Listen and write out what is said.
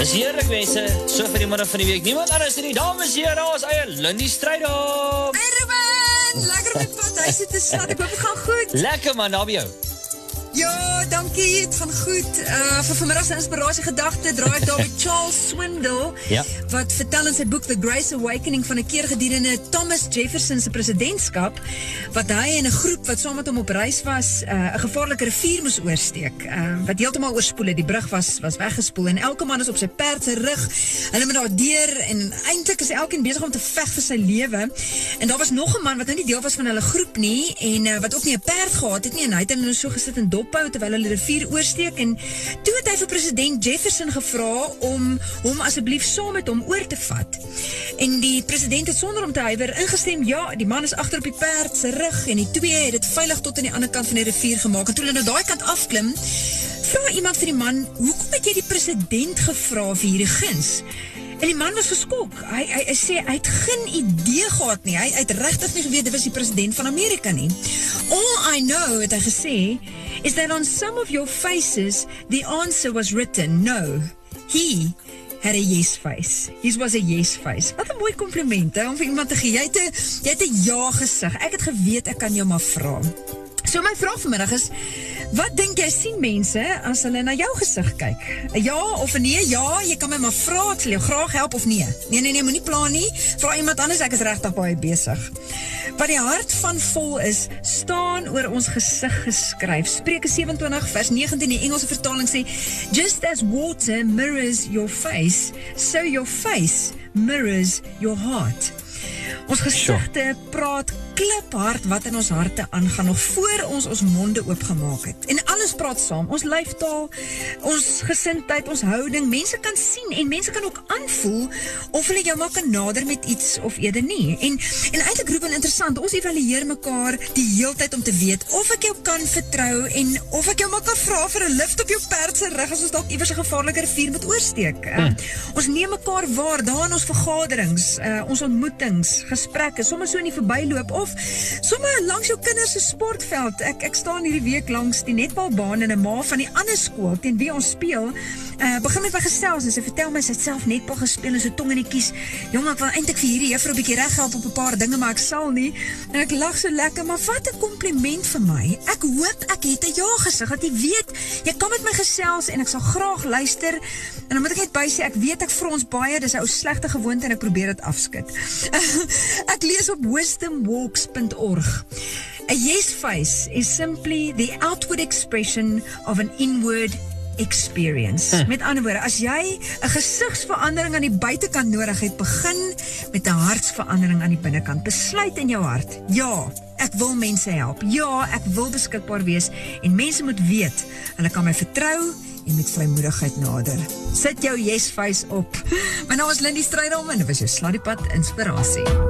Dis heerlik mense, so vir die middag van die week. Niemand anders in die dames hier, daar is eie Lindy Strydom. Hey Ruben, lekker op die pad huis te staan. Ek hoop dit gaan goed. Lekker man, daar by jou. Ja, dankie, het gaan goed. Uh, vir vanmiddag sy inspiratie gedachte draai ek daar met Charles Swindle, Ja. wat vertel in sy boek The Grace Awakening van een keer gedurende Thomas Jefferson's presidentskap, wat hy en een groep wat saam met hom op reis was, uh, een gevaarlike rivier moes oorsteek, uh, wat heeltemal oorspoel het, die brug was, was weggespoel, en elke man is op sy perd sy rug, hulle moet daar deur, en eindelijk is elkeen bezig om te vecht vir sy leven, en daar was nog een man wat nou nie deel was van hulle groep nie, en wat ook nie een perd gehad het nie, en hy het hulle nou so gesit in dophou, terwyl hulle die rivier oorsteek, en toe het hy vir president Jefferson gevra om hom asseblief saam met hom oor te vat. En die president het sonder om te huiwer ingestem, ja, die man is achter op die perd, sy rug, en die twee het het veilig tot aan die ander kant van die rivier gemaakt, en toe hulle nou daai kant afklim, vraag iemand vir die man, hoekom het jy die president gevra vir hierdie guns? En die man was geskok. Hy, hy, hy sê, hy het geen idee gehad nie. Hy, hy het rechtig nie geweet, dit was die president van Amerika nie. All I know, het hy gesê, is that on some of your faces, the answer was written, no. He had a yes face. His was a yes face. Wat een mooi compliment, hè, om vir iemand te gee. Jy het een, jy het een ja gezegd. Ek het geweet, ek kan jou maar vraag. So my vraag vanmiddag is, wat denk jy sien mense as hulle na jou gezicht kyk? Ja of nee? Ja, jy kan my maar vraag, ek sal jou graag help of nee. Nee, nee, nee, moet nie plan nie. Vraag iemand anders, ek is rechtig baie bezig. Wat die hart van vol is, staan oor ons gezicht geskryf. Spreke 27 vers 19 die Engelse vertaling sê, Just as water mirrors your face, so your face mirrors your heart. Ons gezichte praat kliphard wat in ons harte aangaan, nog voor ons ons monde oopgemaak het. En alles praat saam, ons lijftaal, ons gesintheid, ons houding, mense kan sien en mense kan ook aanvoel of hulle jou maar kan nader met iets of eerder nie. En, en eindelijk roep en interessant, ons evalueer mekaar die heel tyd om te weet of ek jou kan vertrou en of ek jou maar kan vraag vir een lift op jou perdse rug as ons dalk iwers een gevaarlike rivier moet oorsteek. Uh, ons neem mekaar waar, daar in ons vergaderings, uh, ons ontmoetings, gesprekke, soms so in die voorbijloop of sommer langs jou kinders se sportveld. Ek ek staan hierdie week langs die netbalbaan in 'n ma van die ander skool teen wie ons speel. Uh begin met my gesels en sy vertel my sy het self netbal gespeel en so tong in die kies. Jong, ek wil eintlik vir hierdie juffrou 'n bietjie reghelp op 'n paar dinge, maar ek sal nie. En ek lag so lekker, maar wat 'n kompliment vir my. Ek hoop ek het 'n ja gesig dat jy weet jy kan met my gesels en ek sal graag luister. En dan moet ek net by sê ek weet ek vir ons baie, dis 'n ou slegte gewoonte en ek probeer dit afskud. ek lees op wisdomwalks.org. A yes face is simply the outward expression of an inward experience. Hm. Met ander woorde, as jy 'n gesigsverandering aan die buitekant nodig het, begin met 'n hartsverandering aan die binnekant. Besluit in jou hart. Ja, ek wil mense help. Ja, ek wil beskikbaar wees en mense moet weet hulle kan my vertrou en met vrymoedigheid nader. Sit jou yes face op. My naam is Lindy Strydom en dit was jou Sladdiepad inspirasie.